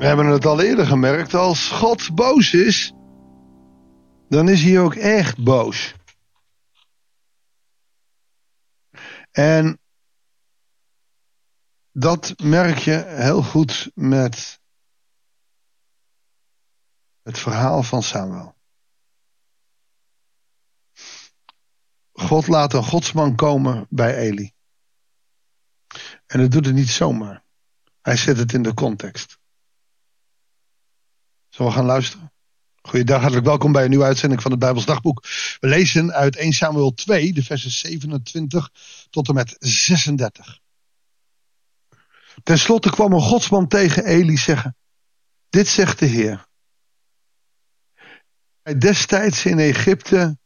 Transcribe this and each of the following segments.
We hebben het al eerder gemerkt, als God boos is, dan is hij ook echt boos. En dat merk je heel goed met het verhaal van Samuel. God laat een godsman komen bij Eli. En dat doet het niet zomaar. Hij zet het in de context. We gaan luisteren? Goeiedag, hartelijk welkom bij een nieuwe uitzending van het Bijbels Dagboek. We lezen uit 1 Samuel 2, de versen 27 tot en met 36. Ten slotte kwam een godsman tegen Eli zeggen: Dit zegt de Heer. Hij destijds in Egypte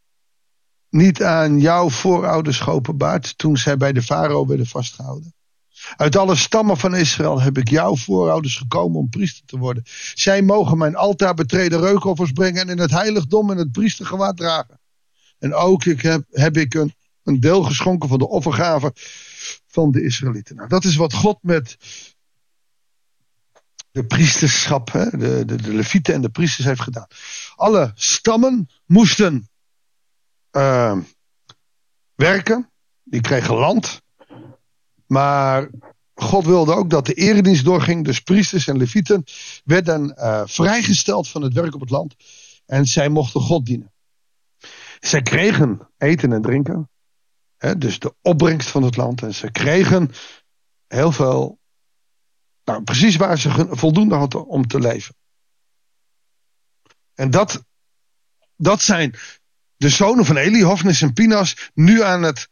niet aan jouw voorouders geopenbaard toen zij bij de farao werden vastgehouden. Uit alle stammen van Israël heb ik jouw voorouders gekomen om priester te worden. Zij mogen mijn altaar betreden reukoffers brengen en in het heiligdom en het priestergewaad dragen. En ook ik heb, heb ik een, een deel geschonken van de offergaven van de Israëlieten. Nou, dat is wat God met de priesterschap, hè, de, de, de levieten en de priesters heeft gedaan. Alle stammen moesten uh, werken, die kregen land. Maar God wilde ook dat de eredienst doorging. Dus priesters en levieten werden uh, vrijgesteld van het werk op het land. En zij mochten God dienen. Zij kregen eten en drinken. Hè, dus de opbrengst van het land. En ze kregen heel veel. Nou, precies waar ze voldoende hadden om te leven. En dat, dat zijn de zonen van Eli, Hofnis en Pinas, nu aan het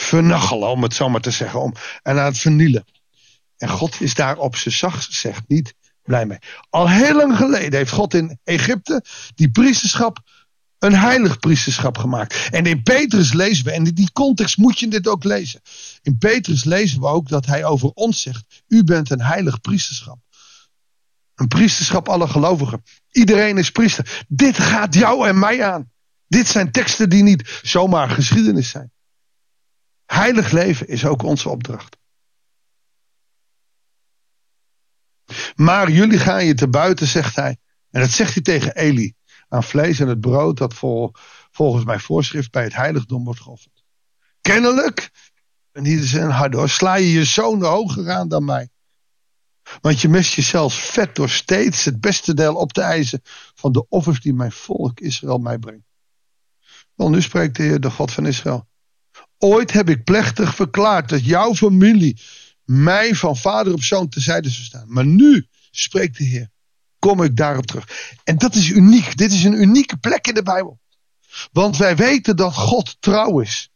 vernachelen, om het zo maar te zeggen, om, en aan het vernielen. En God is daar op zijn zacht gezegd niet blij mee. Al heel lang geleden heeft God in Egypte die priesterschap een heilig priesterschap gemaakt. En in Petrus lezen we, en in die context moet je dit ook lezen. In Petrus lezen we ook dat hij over ons zegt: U bent een heilig priesterschap. Een priesterschap alle gelovigen. Iedereen is priester. Dit gaat jou en mij aan. Dit zijn teksten die niet zomaar geschiedenis zijn. Heilig leven is ook onze opdracht. Maar jullie gaan je te buiten, zegt hij. En dat zegt hij tegen Eli. Aan vlees en het brood dat vol, volgens mijn voorschrift bij het heiligdom wordt geofferd. Kennelijk, en hier is een sla je je zoon hoger aan dan mij. Want je mist jezelf vet door steeds het beste deel op te eisen van de offers die mijn volk Israël mij brengt. Wel, nu spreekt de Heer, de God van Israël. Ooit heb ik plechtig verklaard dat jouw familie mij van vader op zoon tezijde zou staan. Maar nu, spreekt de Heer, kom ik daarop terug. En dat is uniek. Dit is een unieke plek in de Bijbel. Want wij weten dat God trouw is.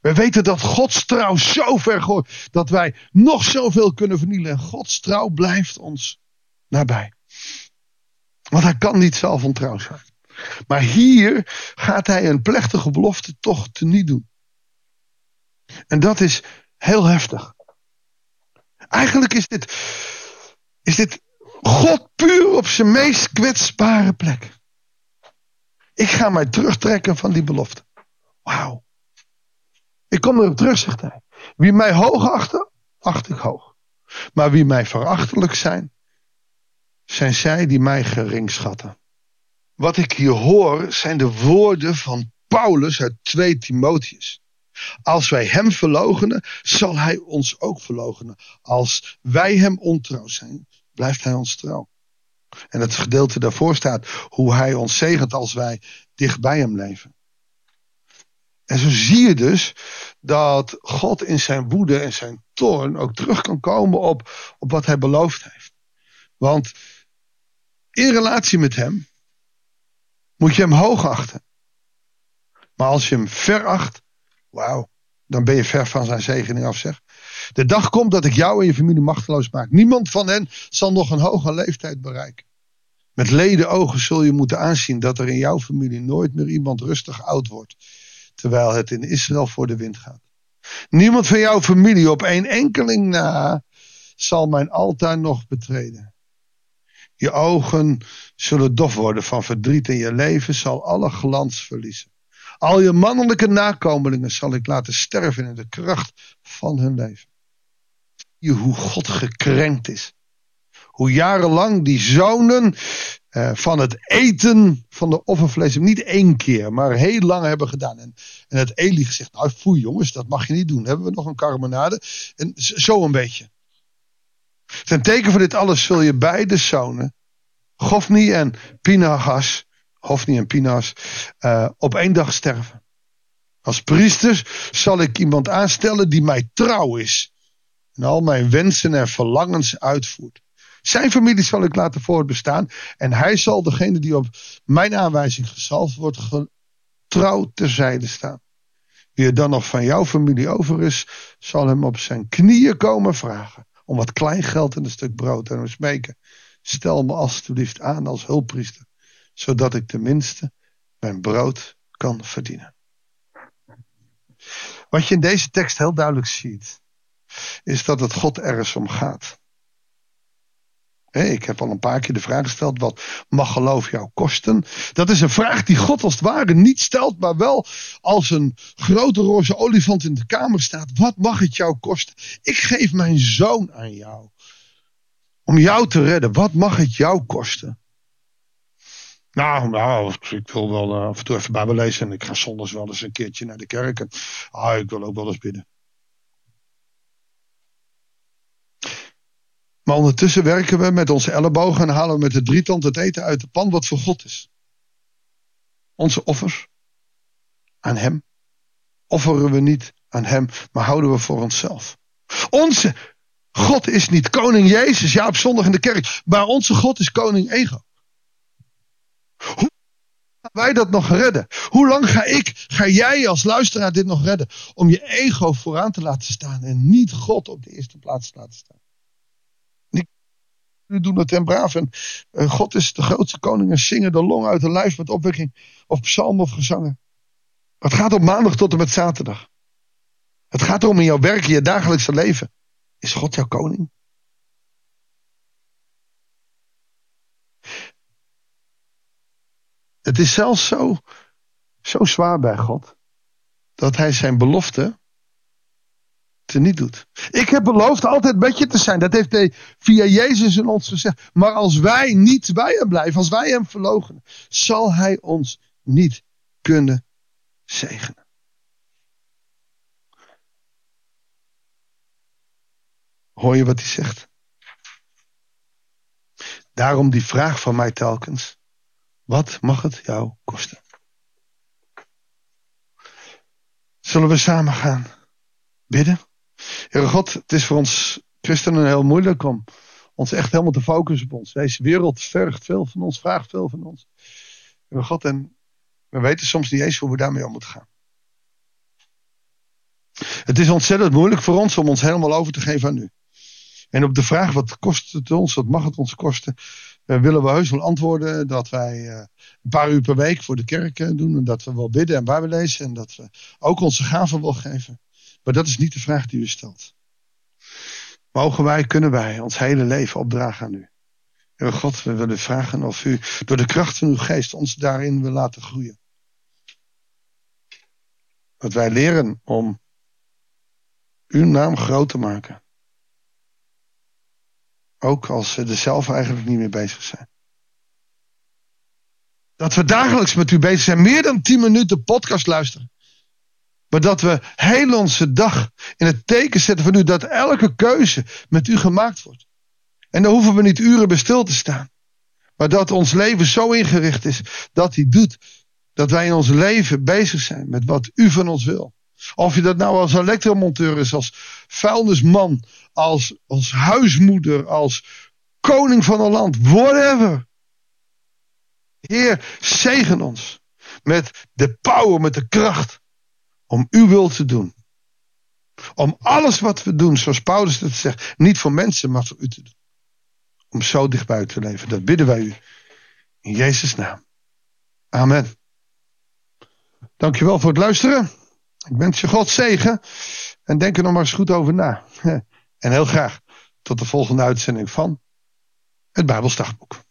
Wij weten dat Gods trouw zo ver gooit dat wij nog zoveel kunnen vernielen. En Gods trouw blijft ons nabij. Want hij kan niet zelf ontrouw zijn. Maar hier gaat hij een plechtige belofte toch teniet doen. En dat is heel heftig. Eigenlijk is dit, is dit God puur op zijn meest kwetsbare plek. Ik ga mij terugtrekken van die belofte. Wauw. Ik kom erop terug, zegt hij. Wie mij hoog achten, acht ik hoog. Maar wie mij verachtelijk zijn, zijn zij die mij gering schatten. Wat ik hier hoor zijn de woorden van Paulus uit 2 Timotheus. Als wij hem verlogenen, zal hij ons ook verlogenen. Als wij hem ontrouw zijn, blijft hij ons trouw. En het gedeelte daarvoor staat hoe hij ons zegent als wij dicht bij hem leven. En zo zie je dus dat God in zijn woede en zijn toorn ook terug kan komen op, op wat hij beloofd heeft. Want in relatie met hem moet je hem hoog achten. Maar als je hem veracht, wauw, dan ben je ver van zijn zegening af zeg. De dag komt dat ik jou en je familie machteloos maak. Niemand van hen zal nog een hoge leeftijd bereiken. Met leden ogen zul je moeten aanzien dat er in jouw familie nooit meer iemand rustig oud wordt. Terwijl het in Israël voor de wind gaat. Niemand van jouw familie op één enkeling na zal mijn altaar nog betreden. Je ogen zullen dof worden van verdriet en je leven zal alle glans verliezen. Al je mannelijke nakomelingen zal ik laten sterven in de kracht van hun leven. Je hoe God gekrenkt is. Hoe jarenlang die zonen uh, van het eten van de offervlees niet één keer, maar heel lang hebben gedaan. En, en het Eli gezegd, nou foei jongens, dat mag je niet doen. Hebben we nog een carbonade? En zo een beetje. Ten teken van dit alles zul je beide zonen, Gofni en Pinahas, Hofni en Pinas, uh, op één dag sterven. Als priesters zal ik iemand aanstellen die mij trouw is. En al mijn wensen en verlangens uitvoert. Zijn familie zal ik laten voortbestaan. En hij zal degene die op mijn aanwijzing gezalfd wordt, trouw terzijde staan. Wie er dan nog van jouw familie over is, zal hem op zijn knieën komen vragen. Om wat klein geld en een stuk brood en hem smeken. Stel me alstublieft aan als hulppriester. Zodat ik tenminste mijn brood kan verdienen. Wat je in deze tekst heel duidelijk ziet, is dat het God ergens om gaat. Ik heb al een paar keer de vraag gesteld: wat mag geloof jou kosten? Dat is een vraag die God als het ware niet stelt, maar wel als een grote roze olifant in de kamer staat. Wat mag het jou kosten? Ik geef mijn zoon aan jou. Om jou te redden, wat mag het jou kosten? Nou, nou, ik wil wel uh, af en toe even Bijbel lezen en ik ga zondags wel eens een keertje naar de kerk. En, ah, ik wil ook wel eens bidden. Maar ondertussen werken we met onze ellebogen en halen we met de drietand het eten uit de pan wat voor God is. Onze offers aan Hem offeren we niet aan Hem, maar houden we voor onszelf. Onze God is niet koning Jezus, ja op zondag in de kerk, maar onze God is koning Ego. Gaan wij dat nog redden? Hoe lang ga ik, ga jij als luisteraar dit nog redden? Om je ego vooraan te laten staan en niet God op de eerste plaats te laten staan. Nu doen het ten braaf. En uh, God is de grootste koning en zingen de long uit de lijf met opwekking. Of psalm of gezangen. Het gaat op maandag tot en met zaterdag. Het gaat erom in jouw werk, in je dagelijkse leven. Is God jouw koning? Het is zelfs zo, zo zwaar bij God. Dat hij zijn belofte niet doet. Ik heb beloofd altijd met je te zijn. Dat heeft hij via Jezus in ons gezegd. Maar als wij niet bij hem blijven, als wij hem verlogen, zal hij ons niet kunnen zegenen. Hoor je wat hij zegt? Daarom die vraag van mij telkens. Wat mag het jou kosten? Zullen we samen gaan bidden? Heere God, het is voor ons christenen heel moeilijk om ons echt helemaal te focussen op ons. Deze wereld vergt veel van ons, vraagt veel van ons. Heere God, en we weten soms niet eens hoe we daarmee om moeten gaan. Het is ontzettend moeilijk voor ons om ons helemaal over te geven aan u. En op de vraag wat kost het ons, wat mag het ons kosten, willen we heus wel antwoorden dat wij uh, een paar uur per week voor de kerk uh, doen. En dat we wel bidden en Bijbel lezen. En dat we ook onze gaven wil geven. Maar dat is niet de vraag die u stelt. Mogen wij, kunnen wij ons hele leven opdragen aan u? God, we willen vragen of u door de kracht van uw geest ons daarin wil laten groeien. Dat wij leren om uw naam groot te maken. Ook als we er zelf eigenlijk niet mee bezig zijn. Dat we dagelijks met u bezig zijn. Meer dan 10 minuten podcast luisteren. Maar dat we heel onze dag in het teken zetten van u. Dat elke keuze met u gemaakt wordt. En dan hoeven we niet uren bij stil te staan. Maar dat ons leven zo ingericht is dat hij doet. Dat wij in ons leven bezig zijn met wat u van ons wil. Of je dat nou als elektromonteur is, als vuilnisman, als, als huismoeder, als koning van een land, whatever. Heer, zegen ons met de power, met de kracht om uw wil te doen. Om alles wat we doen, zoals Paulus het zegt, niet voor mensen, maar voor u te doen. Om zo dichtbij te leven. Dat bidden wij u. In Jezus' naam. Amen. Dankjewel voor het luisteren. Ik wens je God zegen. En denk er nog maar eens goed over na. En heel graag tot de volgende uitzending van het Bijbelsdagboek.